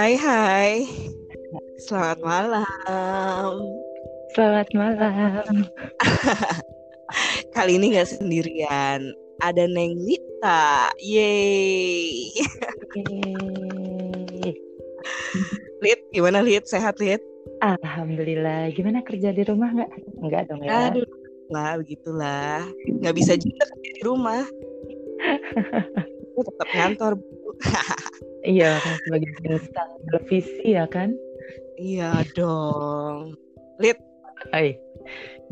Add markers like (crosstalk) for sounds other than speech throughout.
Hai hai. Selamat malam. Selamat malam. (laughs) Kali ini gak sendirian. Ada Neng Lita. Yeay. Yeay. Lit, gimana Lit? Sehat Lit? Alhamdulillah. Gimana kerja di rumah nggak? Nggak dong ya. Aduh, lah begitulah. Nggak bisa juga kerja di rumah. (laughs) tetap ngantor. (laughs) Iya, kan sebagai instan televisi ya kan? iya dong. Lit, Hai.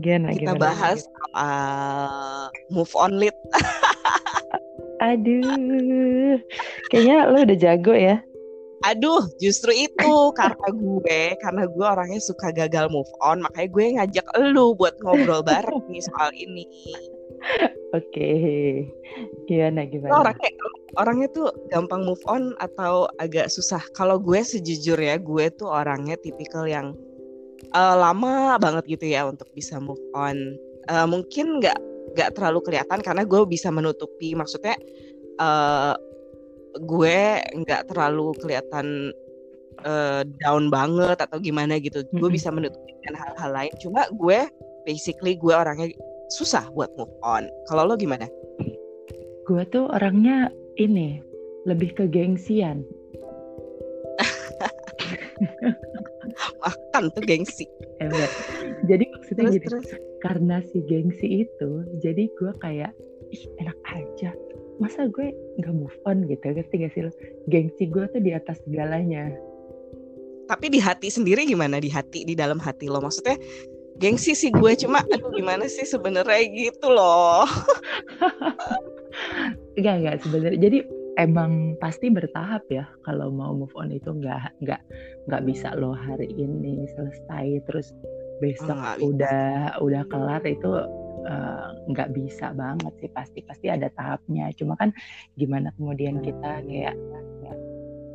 Gimana, kita gimana? bahas soal move on Lit. (laughs) Aduh. Kayaknya lo udah jago ya. Aduh, justru itu karena gue, karena gue orangnya suka gagal move on, makanya gue ngajak elu buat ngobrol bareng nih soal ini. Oke. Gimana, Lo gimana? orangnya orangnya tuh gampang move on atau agak susah? Kalau gue sejujurnya, gue tuh orangnya tipikal yang eh, lama banget gitu ya untuk bisa move on. Eh, mungkin nggak nggak terlalu kelihatan karena gue bisa menutupi, maksudnya eh, gue nggak terlalu kelihatan eh, down banget atau gimana gitu. Gue bisa menutupi dengan hal-hal lain. Cuma gue basically gue orangnya susah buat move on. Kalau lo gimana? Gue tuh orangnya ini lebih ke gengsian. (laughs) Makan tuh gengsi. (laughs) Ember. Jadi maksudnya Terus gini, terus. karena si gengsi itu, jadi gue kayak ih enak aja. Masa gue nggak move on gitu, ngerti gak sih lo? Gengsi gue tuh di atas segalanya. Tapi di hati sendiri gimana di hati di dalam hati lo maksudnya gengsi sih gue cuma aduh gimana sih sebenarnya gitu loh. (laughs) Enggak enggak sebenarnya. Jadi emang pasti bertahap ya kalau mau move on itu nggak nggak nggak bisa lo hari ini selesai terus besok bisa. udah udah kelar itu eh, nggak bisa banget sih pasti pasti ada tahapnya cuma kan gimana kemudian kita kayak kayak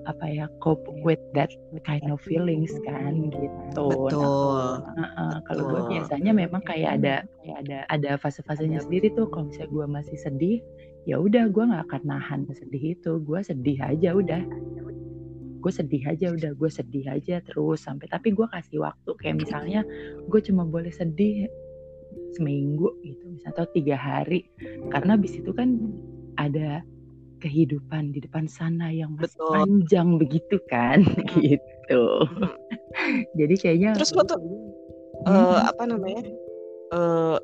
apa ya cope with that kind of feelings kan gitu. Betul. Nah, Heeh, kalau gue biasanya memang kayak ada kayak ada ada fase-fasenya sendiri tuh kalau misalnya gue masih sedih ya udah gue nggak akan nahan sedih itu. Gue sedih aja udah. Gue sedih aja udah. Gue sedih aja terus sampai tapi gue kasih waktu kayak misalnya gue cuma boleh sedih seminggu gitu misalnya atau tiga hari. Karena bis itu kan ada kehidupan di depan sana yang masih Betul. panjang begitu kan (laughs) gitu jadi kayaknya Terus lo tuh eh, Hmm. apa namanya? eh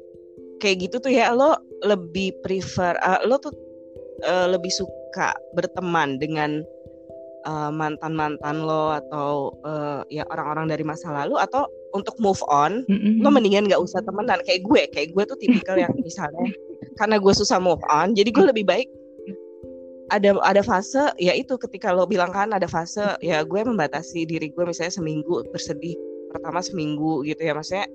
kayak gitu tuh ya lo lebih prefer eh, lo tuh eh, lebih suka berteman dengan eh, mantan-mantan lo atau eh, ya orang-orang dari masa lalu atau untuk move on Mm-mm. lo mendingan nggak usah temenan kayak gue kayak gue tuh tipikal yang misalnya (laughs) karena gue susah move on jadi gue lebih baik ada ada fase ya itu ketika lo bilang kan ada fase ya gue membatasi diri gue misalnya seminggu bersedih pertama seminggu gitu ya maksudnya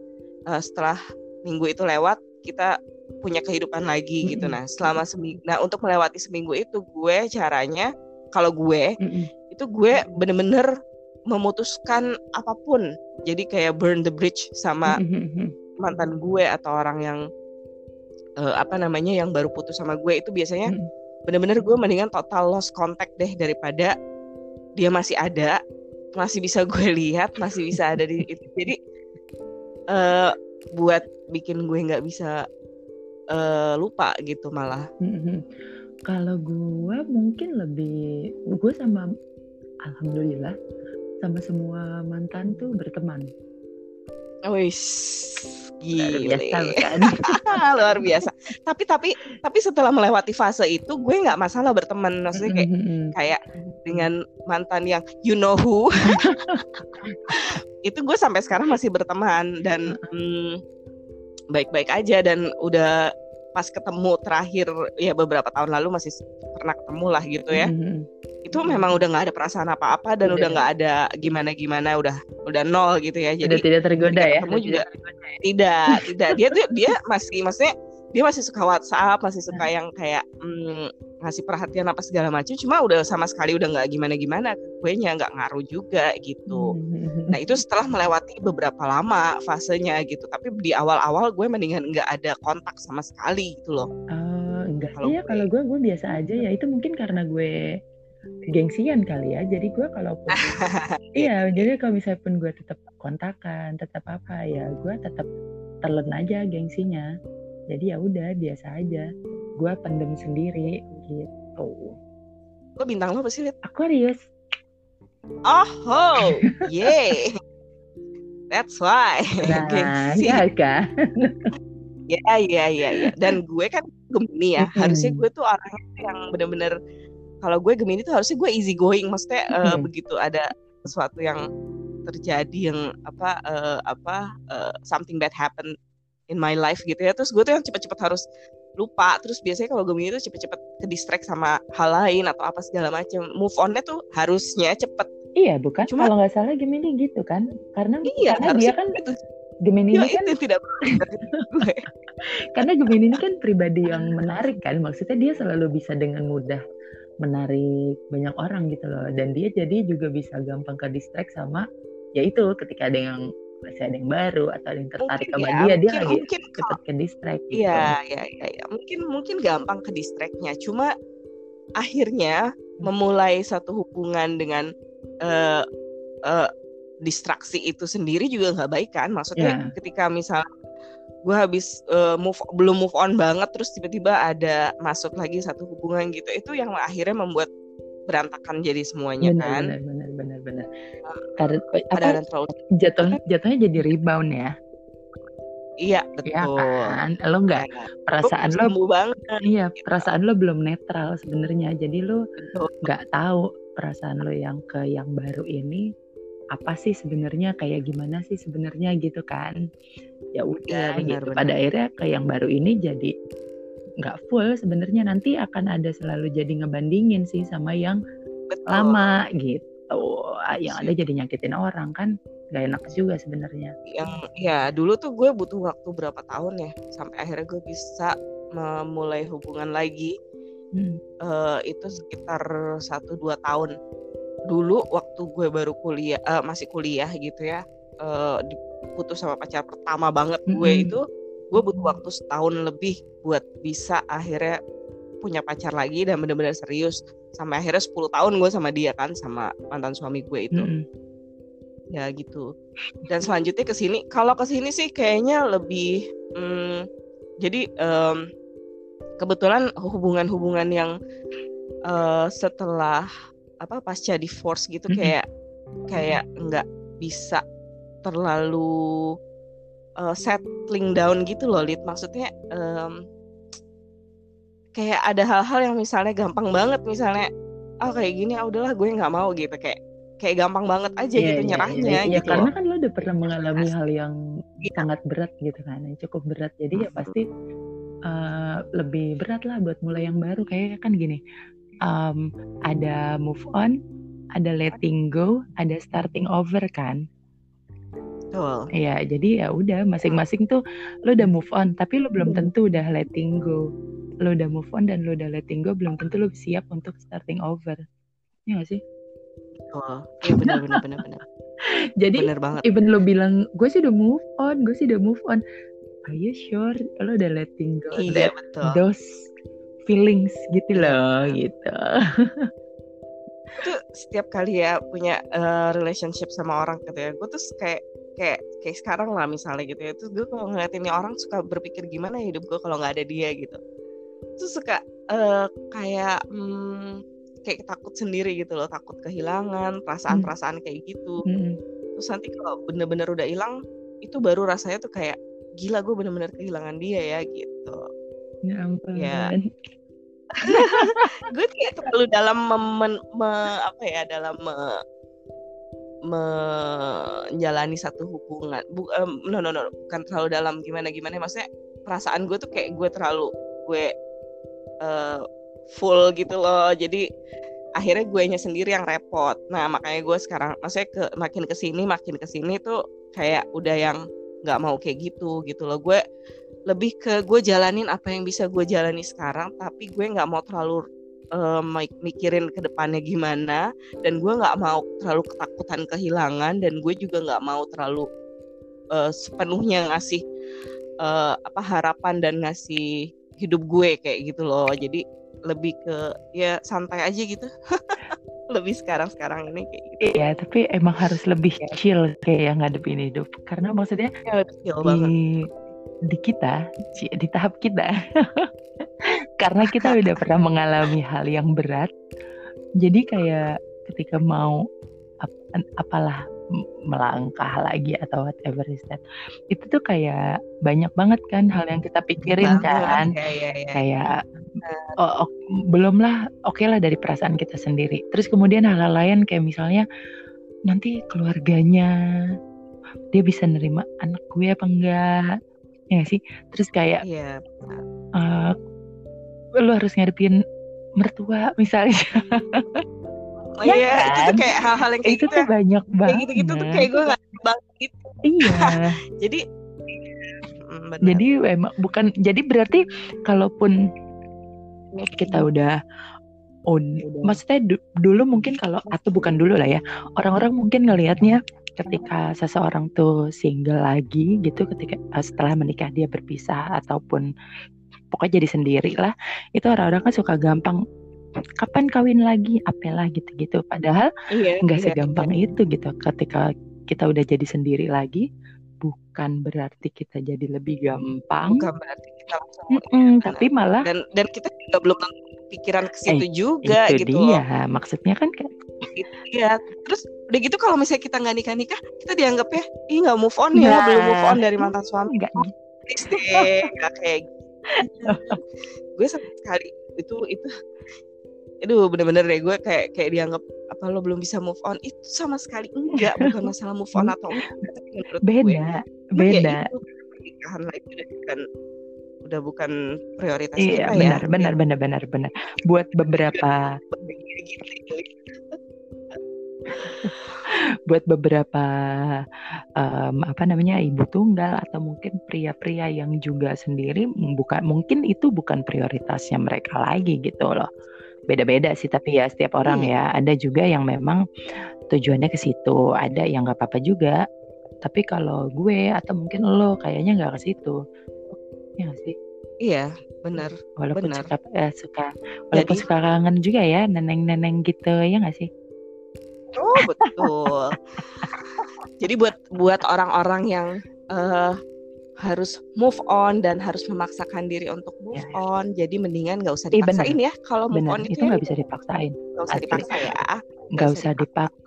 eh, setelah minggu itu lewat kita punya kehidupan lagi gitu Mm-mm. nah selama seminggu nah untuk melewati seminggu itu gue caranya kalau gue Mm-mm. itu gue bener-bener memutuskan apa pun jadi kayak burn the bridge sama Mm-mm. mantan gue atau orang yang eh, apa namanya yang baru putus sama gue itu biasanya Mm-mm. Bener-bener gue mendingan total lost contact deh daripada dia masih ada masih bisa gue lihat masih bisa ada di (laughs) itu jadi eh buat bikin gue nggak bisa eh, lupa gitu malah Mhm. Kalau gue mungkin lebih gue sama alhamdulillah sama semua mantan tuh berteman. Biasa bukan? (laughs) luar biasa. Tapi tapi tapi setelah melewati fase itu gue nggak masalah berteman. Maksudnya kayak Mhm. kayak dengan mantan yang you know who. (laughs) Itu gue sampai sekarang masih berteman dan mm, baik-baik aja dan udah pas ketemu terakhir ya beberapa tahun lalu masih pernah ketemu lah gitu ya Mhm. itu memang udah nggak ada perasaan apa-apa dan Udah. udah nggak ada gimana-gimana udah udah nol gitu ya jadi tidak tergoda ya? ketemu juga tidak tidak dia tuh dia masih maksudnya dia masih suka WhatsApp masih suka yang kayak mm, ngasih perhatian apa segala macam cuma udah sama sekali udah nggak gimana gimana gue nya nggak ngaruh juga gitu. Mhm. nah itu setelah melewati beberapa lama fasenya gitu tapi di awal-awal gue mendingan nggak ada kontak sama sekali gitu loh. Oh, enggak Kalau sih ya gue- kalau gue gue biasa aja ya. Itu mungkin karena gue gengsian kali ya jadi gue kalau (laughs) iya jadi kalau misalnya pun gue tetap kontakan tetap apa ya gue tetap telen aja gengsinya. Jadi ya udah biasa aja. Gue pendem sendiri gitu. Lo bintang lo apa sih Lid? Aquarius. Oh oh yeah that's why. Nah (laughs) Gengsi. ya kan ya ya ya ya. Dan gue kan Gemini ya. Harusnya gue tuh orangnya yang bener-bener kalau gue Gemini tuh harusnya gue easy going. Maksudnya uh, begitu ada sesuatu yang terjadi yang apa uh, apa uh, something bad happen in my life gitu ya. Terus gue tuh yang cepet-cepet harus lupa. Terus biasanya kalau Gemini tuh cepet-cepet ke distract sama hal lain atau apa segala macam move onnya tuh harusnya cepet. Iya bukan? Cuma, kalau nggak salah Gemini gitu kan? Karena iya, karena dia kan itu. Gemini ya, ini kan tidak (laughs) karena Gemini ini kan pribadi yang menarik kan? Maksudnya dia selalu bisa dengan mudah menarik banyak orang gitu loh. Dan dia jadi juga bisa gampang ke distract sama ya itu ketika ada yang masih ada yang baru atau ada yang tertarik sama ya, dia mungkin, dia lagi mungkin cepet ke distract gitu. Iya, iya, iya, ya. mungkin mungkin gampang ke distractnya. Cuma akhirnya hmm. memulai satu hubungan dengan uh, uh, distraksi itu sendiri juga nggak baik kan? Maksudnya yeah. ketika misal gue habis uh, move belum move on banget terus tiba-tiba ada masuk lagi satu hubungan gitu itu yang akhirnya membuat berantakan jadi semuanya benar, kan benar benar benar benar karena apa terlalu jatuh jatuhnya jadi rebound ya Iya betul. Iya kan, lo nggak ya, perasaan lo banget. Iya, gitu. perasaan lo belum netral sebenarnya. Jadi lo nggak tahu perasaan lo yang ke yang baru ini apa sih sebenarnya kayak gimana sih sebenarnya gitu kan ya udah ya, gitu pada akhirnya kayak yang baru ini jadi nggak full sebenarnya nanti akan ada selalu jadi ngebandingin sih sama yang Betul. lama gitu yang ada jadi nyakitin orang kan gak enak juga sebenarnya. Yang ya dulu tuh gue butuh waktu berapa tahun ya sampai akhirnya gue bisa memulai hubungan lagi. Hmm. uh, itu sekitar satu dua tahun. Dulu waktu gue baru kuliah uh, masih kuliah gitu ya uh, diputus sama pacar pertama banget gue mm -hmm. itu gue butuh waktu setahun lebih buat bisa akhirnya punya pacar lagi dan bener-bener serius. Sampai akhirnya 10 tahun gue sama dia kan sama mantan suami gue itu. Mm -hmm. ya gitu. Dan selanjutnya ke sini. Kalau ke sini sih kayaknya lebih hmm, jadi um, kebetulan hubungan-hubungan yang uh, setelah apa pasca divorce gitu mm -hmm. kayak kayak nggak bisa terlalu uh, settling down gitu loh Lid. Maksudnya um, kayak ada hal-hal yang misalnya gampang banget misalnya oh kayak gini ah udahlah gue nggak mau gitu kayak kayak gampang banget aja yeah, gitu yeah, nyerahnya yeah, yeah. gitu karena kan lo udah pernah mengalami hal yang yeah. sangat berat gitu kan yang cukup berat jadi ya pasti uh, lebih berat lah buat mulai yang baru kayak kan gini um, ada move on, ada letting go, ada starting over kan. Betul. Iya, jadi ya udah masing-masing tuh lo udah move on, tapi lo belum tentu udah letting go. Lo udah move on dan lo udah letting go, belum tentu lo siap untuk starting over. Iya gak sih? Oh, iya benar benar benar benar. (laughs) Jadi bener banget. even lo bilang gue sih udah move on, gue sih udah move on. Are you sure lo udah letting go? Iya betul. Those feelings gitu loh gitu itu setiap kali ya punya uh, relationship sama orang gitu ya gue tuh kayak kayak kayak sekarang lah misalnya gitu ya terus gue kalau ngeliatin ini orang suka berpikir gimana hidup gue kalau nggak ada dia gitu terus suka uh, kayak hmm, kayak takut sendiri gitu loh takut kehilangan perasaan-perasaan kayak gitu hmm. terus nanti kalau bener-bener udah hilang itu baru rasanya tuh kayak gila gue bener-bener kehilangan dia ya gitu Ya ampun. Ya. (laughs) gue kayak terlalu dalam memen, me, apa ya dalam me, menjalani satu hubungan. Bu, um, no no no bukan terlalu dalam gimana gimana maksudnya perasaan gue tuh kayak gue terlalu gue uh, full gitu loh. Jadi akhirnya gue nya sendiri yang repot. Nah makanya gue sekarang maksudnya ke makin ke sini makin ke sini tuh kayak udah yang nggak mau kayak gitu gitu loh. Gue lebih ke gue jalanin apa yang bisa gue jalani sekarang tapi gue nggak mau terlalu uh, mikirin ke depannya gimana. Dan gue nggak mau terlalu ketakutan kehilangan dan gue juga nggak mau terlalu uh, sepenuhnya ngasih uh, apa harapan dan ngasih hidup gue kayak gitu loh. Jadi lebih ke ya santai aja gitu. (laughs) Lebih sekarang sekarang ini kayak gitu. Iya, tapi emang harus lebih chill kayak yang ngadepin hidup. Karena maksudnya ya, lebih chill di banget di kita, di tahap kita. (laughs) Karena kita (laughs) udah pernah mengalami hal yang berat. Jadi kayak ketika mau ap- apalah melangkah lagi atau whatever is that. Itu tuh kayak banyak banget kan hal yang kita pikirin Banget. kan. ya, ya, ya. Kayak oh, oh, belum lah oke lah dari perasaan kita sendiri terus kemudian hal-hal lain kayak misalnya nanti keluarganya dia bisa nerima anak gue apa enggak ya sih terus kayak Iya, eh, lu harus ngadepin mertua misalnya Oh Ya iya, itu tuh kan? kayak hal-hal yang kayak itu gitu tuh ya. banyak Kayak banget gitu-gitu tuh kayak gue gak banget gitu. iya (laughs) Jadi mm, benar. jadi emang bukan jadi berarti kalaupun kita udah un- maksudnya du- dulu mungkin kalau atau bukan dulu lah ya orang-orang mungkin ngelihatnya ketika seseorang tuh single lagi gitu ketika eh, setelah menikah dia berpisah ataupun pokoknya jadi sendiri lah itu orang-orang kan suka gampang kapan kawin lagi apalah gitu-gitu padahal iya, nggak iya, segampang iya. itu gitu ketika kita udah jadi sendiri lagi bukan berarti kita jadi lebih gampang Bukan berarti kita langsung Mm-mm, benar. tapi malah dan dan kita juga belum pikiran ke situ juga itu gitu dia loh. maksudnya kan kayak Gitu, Iya. Terus udah gitu kalau misalnya kita nggak nikah nikah, kita dianggap ya, ih nggak move on ya, Nah. belum move on dari mantan suami. nggak gitu. Please deh, nggak kayak. (laughs) gue sama sekali itu itu Aduh bener-bener deh gue kayak kayak dianggap apa lo belum bisa move on? Itu sama sekali enggak bukan masalah move on atau enggak menurut gue beda ya beda. itu pernikahan lah itu udah bukan udah bukan prioritas iya kita benar ya benar benar benar benar. Buat beberapa gitu. (laughs) buat beberapa em, apa namanya ibu tunggal atau mungkin pria-pria yang juga sendiri bukan mungkin itu bukan prioritasnya mereka lagi gitu loh. Beda-beda sih tapi ya setiap orang ya. Ada juga yang memang tujuannya ke situ ada yang nggak apa-apa juga. Tapi kalau gue atau mungkin lo kayaknya nggak ke situ. Ya nggak sih? Iya benar walaupun Benar. suka eh, suka walaupun Jadi- suka kangen juga ya neneng-neneng gitu ya nggak sih oh betul jadi buat buat orang-orang yang eh, harus move on dan harus memaksakan diri untuk move Ya, ya. on jadi mendingan nggak usah benar. dipaksain ya kalau move benar on itu itu ya nggak bisa dipaksain nggak usah dipaksa ya nggak usah dipaksa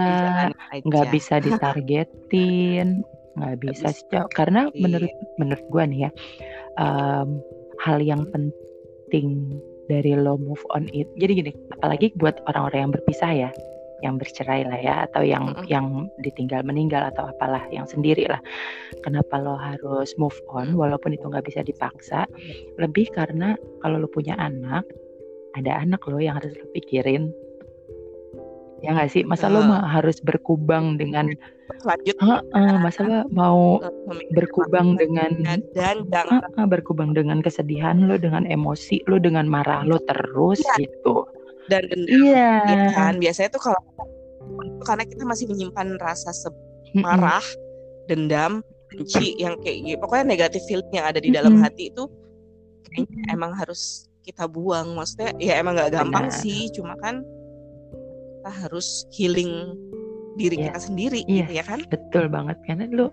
Jalan nggak bisa (laughs) ditargetin nggak bisa sih karena Iya. menurut menurut gua nih ya em, hal yang penting dari lo move on it jadi gini apalagi buat orang-orang yang berpisah ya yang bercerai lah ya atau yang Mm-mm. yang ditinggal meninggal atau apalah yang sendiri lah. Kenapa lo harus move on walaupun itu nggak bisa dipaksa? Lebih karena kalau lo punya anak ada anak lo yang harus lo pikirin. Ya nggak sih? Masa lo Ah. mah harus berkubang dengan lanjut. Heeh, masa lo mau berkubang dengan dan jangan Heeh, berkubang dengan kesedihan lo dengan emosi lo dengan marah lo terus Iya. gitu dan dendam iya ya kan biasanya tuh kalau karena kita masih menyimpan rasa se- Mm-mm. marah dendam benci yang kayak gitu pokoknya negatif feeling yang ada di dalam Mm-mm. hati itu kayaknya emang harus kita buang maksudnya ya emang nggak gampang Benar. sih cuma kan kita harus healing diri Iya. kita sendiri Iya. gitu ya kan Betul banget karena lu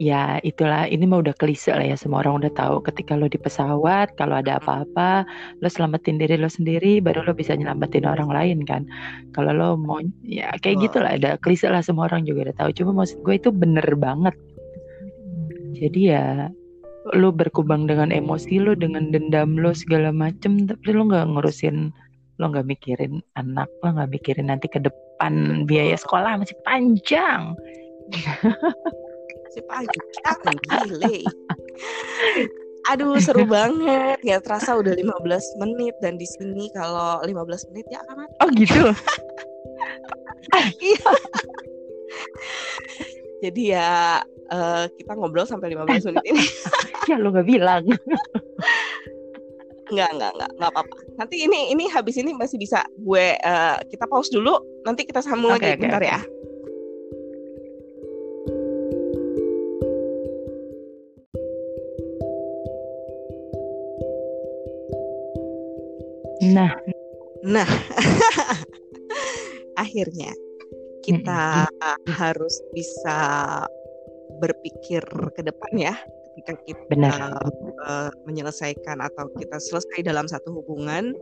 ya itulah. Ini mah udah klise lah ya semua orang udah tahu. Ketika lo di pesawat kalau ada apa-apa lo selamatin diri lo sendiri baru lo bisa nyelamatin orang lain kan? Kalau lo mau ya kayak Betul. gitulah. Ada klise lah semua orang juga udah tahu. Cuma maksud gue itu bener banget. Jadi ya lo berkubang dengan emosi lo dengan dendam lo segala macem tapi lo nggak ngurusin lo nggak mikirin anak lo nggak mikirin nanti ke depan biaya sekolah masih panjang (laughs) si panjang gile aduh seru banget ya terasa udah 15 menit dan di sini kalau 15 menit ya akan oh gitu Iya. Jadi ya eh, kita ngobrol sampai 15 menit ini. (laughs) ya lo nggak bilang Enggak, enggak, enggak, enggak apa-apa. Nanti ini ini habis ini masih bisa gue eh, kita pause dulu, nanti kita sambung Oke, lagi oke, bentar oke. ya. Nah. Nah, (laughs) akhirnya kita harus bisa berpikir ke depan ya ketika kita Benar. Uh, menyelesaikan atau kita selesai dalam satu hubungan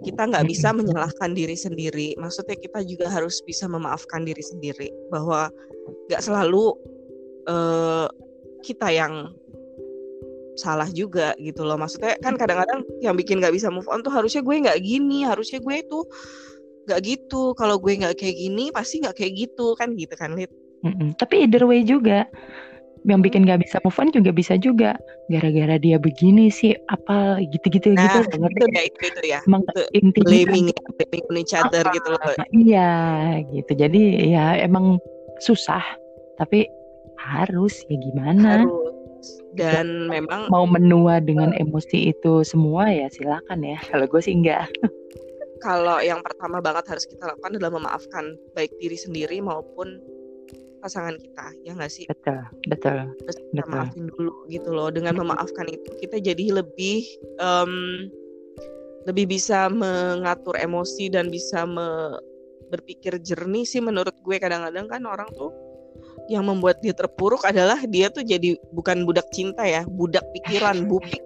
kita nggak bisa menyalahkan diri sendiri. Maksudnya kita juga harus bisa memaafkan diri sendiri bahwa nggak selalu uh, kita yang salah juga gitu loh. Maksudnya kan kadang-kadang yang bikin nggak bisa move on tuh harusnya gue nggak gini harusnya gue itu nggak gitu. Kalau gue nggak kayak gini pasti nggak kayak gitu kan gitu kan Lid? Mm -mm. Tapi either way juga yang bikin gak bisa move on juga bisa juga. Gara-gara dia begini sih apa gitu-gitu nah, gitu itu ya itu itu ya. Emang itu intinya blaming ya, blaming on each other ah, gitu loh iya gitu. Jadi ya emang susah. Tapi harus ya gimana? Harus dan memang mau menua dengan emosi itu semua ya silakan ya. Kalau gue sih enggak. (laughs) Kalau yang pertama banget harus kita lakukan adalah memaafkan baik diri sendiri maupun pasangan kita ya nggak sih? Betul betul terus kita betul. maafin dulu gitu loh. Dengan memaafkan itu kita jadi lebih um, lebih bisa mengatur emosi dan bisa me berpikir jernih sih menurut gue. Kadang-kadang kan orang tuh yang membuat dia terpuruk adalah dia tuh jadi bukan budak cinta ya budak pikiran (laughs) bupik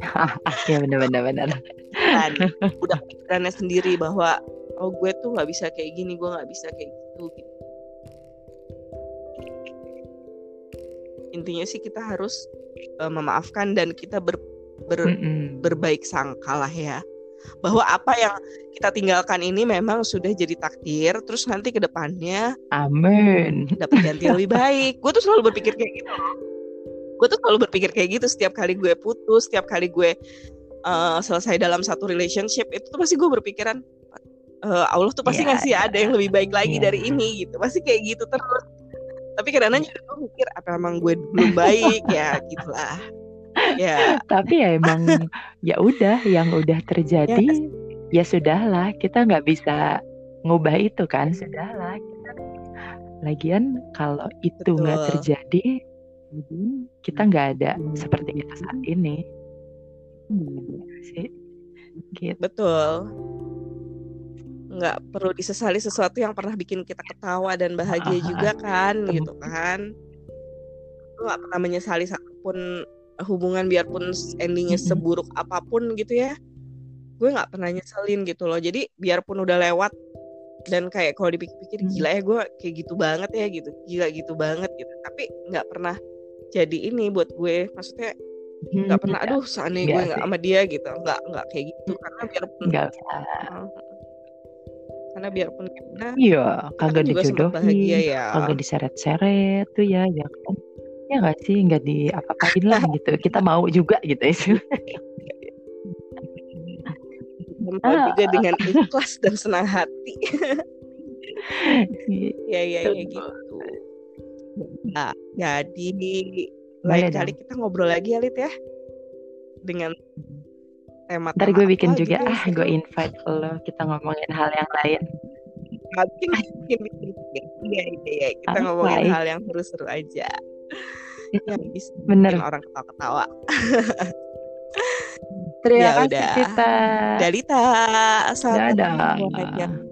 (laughs) ya benar-benar benar dan budak pikirannya sendiri bahwa oh gue tuh nggak bisa kayak gini gue nggak bisa kayak gitu. Gitu intinya sih kita harus uh, memaafkan dan kita ber, ber mm -mm. berbaik sangka lah ya bahwa apa yang kita tinggalkan ini memang sudah jadi takdir terus nanti ke depannya amin. dapat ganti lebih baik. Gue tuh selalu berpikir kayak gitu. Gue tuh selalu berpikir kayak gitu. Setiap kali gue putus setiap kali gue uh, selesai dalam satu relationship itu tuh pasti gue berpikiran uh, Allah tuh pasti yeah, ngasih yeah. ada yang lebih baik lagi yeah. dari ini gitu. Pasti kayak gitu terus. Tapi kadang-kadang juga gue mikir apa emang gue belum baik ya gitulah ya. Tapi ya emang ya udah yang udah terjadi ya, ya sudahlah kita nggak bisa ngubah itu kan. Sudahlah kita lagian kalau itu nggak terjadi kita nggak ada seperti kita saat ini. Hmm. sih. Gitu. betul. Nggak perlu disesali sesuatu yang pernah bikin kita ketawa dan bahagia juga kan gitu kan. Lu nggak pernah menyesali satupun hubungan biarpun endingnya seburuk apa pun gitu ya gue nggak pernah nyeselin gitu loh. Jadi biarpun udah lewat dan kayak kalau dipikir-pikir gila ya gue kayak gitu banget ya gitu gila gitu banget gitu. Tapi nggak pernah jadi ini buat gue maksudnya nggak pernah aduh seandainya gue nggak sama dia gitu. Nggak nggak kayak gitu. Karena biarpun nggak karena biarpun gimana iya kagak dijodohin ya. kagak diseret-seret tuh ya ya kan ya nggak sih? Nggak di apa-apain lah gitu. Kita mau juga gitu itu ah. juga dengan ikhlas dan senang hati. Ya ya ya gitu. Nah jadi lain kali kita ngobrol lagi ya Lid ya? Dengan tema Ntar gue bikin juga gitu. ah gue invite lo. Kita ngomongin hal yang lain. Mungkin (laughs) iya iya iya. Kita oh, ngomongin hal yang seru-seru aja. Yang bisa Bener. orang ketawa-ketawa. (laughs) Terima ya kasih kita. Dalita. Assalamualaikum.